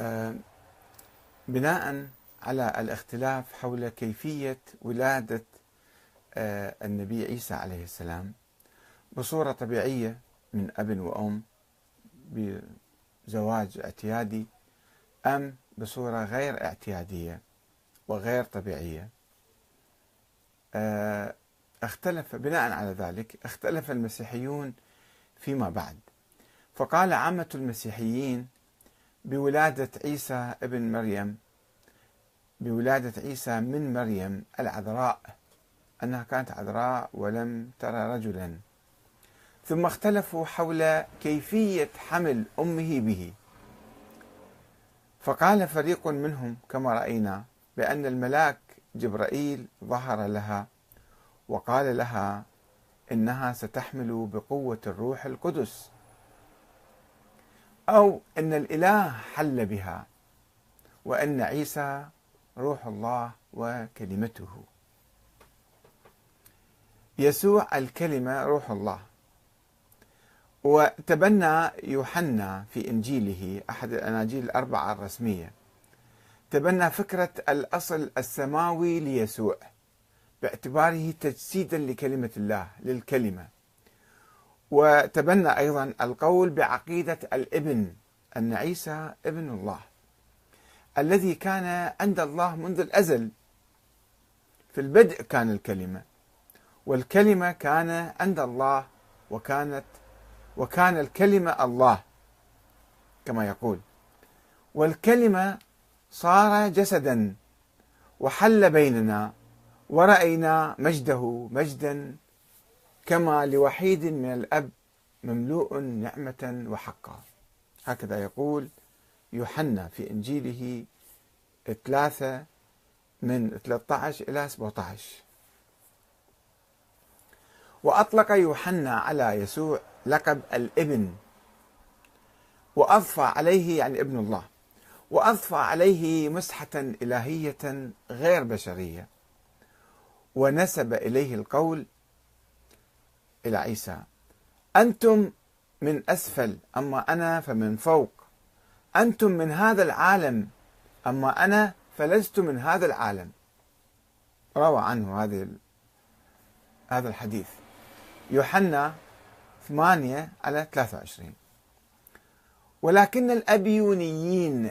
آه، بناء على الاختلاف حول كيفية ولادة آه، النبي عيسى عليه السلام بصورة طبيعية من أب وأم بزواج اعتيادي أم بصورة غير اعتيادية وغير طبيعية. آه، اختلف بناء على ذلك اختلف المسيحيون فيما بعد. فقال عامة المسيحيين بولادة عيسى ابن مريم. بولادة عيسى من مريم العذراء. أنها كانت عذراء ولم ترى رجلا. ثم اختلفوا حول كيفية حمل أمه به. فقال فريق منهم كما رأينا بأن الملاك جبرائيل ظهر لها وقال لها إنها ستحمل بقوة الروح القدس. أو أن الإله حل بها وأن عيسى روح الله وكلمته. يسوع الكلمة روح الله. وتبنى يوحنا في إنجيله أحد الأناجيل الأربعة الرسمية. تبنى فكرة الأصل السماوي ليسوع باعتباره تجسيدا لكلمة الله للكلمة. وتبنى أيضا القول بعقيدة الابن أن عيسى ابن الله الذي كان عند الله منذ الأزل. في البدء كان الكلمة والكلمة كان عند الله وكانت وكان الكلمة الله كما يقول. والكلمة صار جسدا وحل بيننا ورأينا مجده مجدا. كما لوحيد من الأب مملوء نعمة وحقا. هكذا يقول يوحنا في إنجيله ثلاثة من 13 إلى 17 وأطلق يوحنا على يسوع لقب الإبن وأضفى عليه يعني ابن الله وأضفى عليه مسحة إلهية غير بشرية ونسب إليه القول إلى عيسى. أنتم من أسفل أما أنا فمن فوق. أنتم من هذا العالم أما أنا فلست من هذا العالم. روى عنه هذه هذا الحديث. يوحنا 8 على 23 ولكن الأبيونيين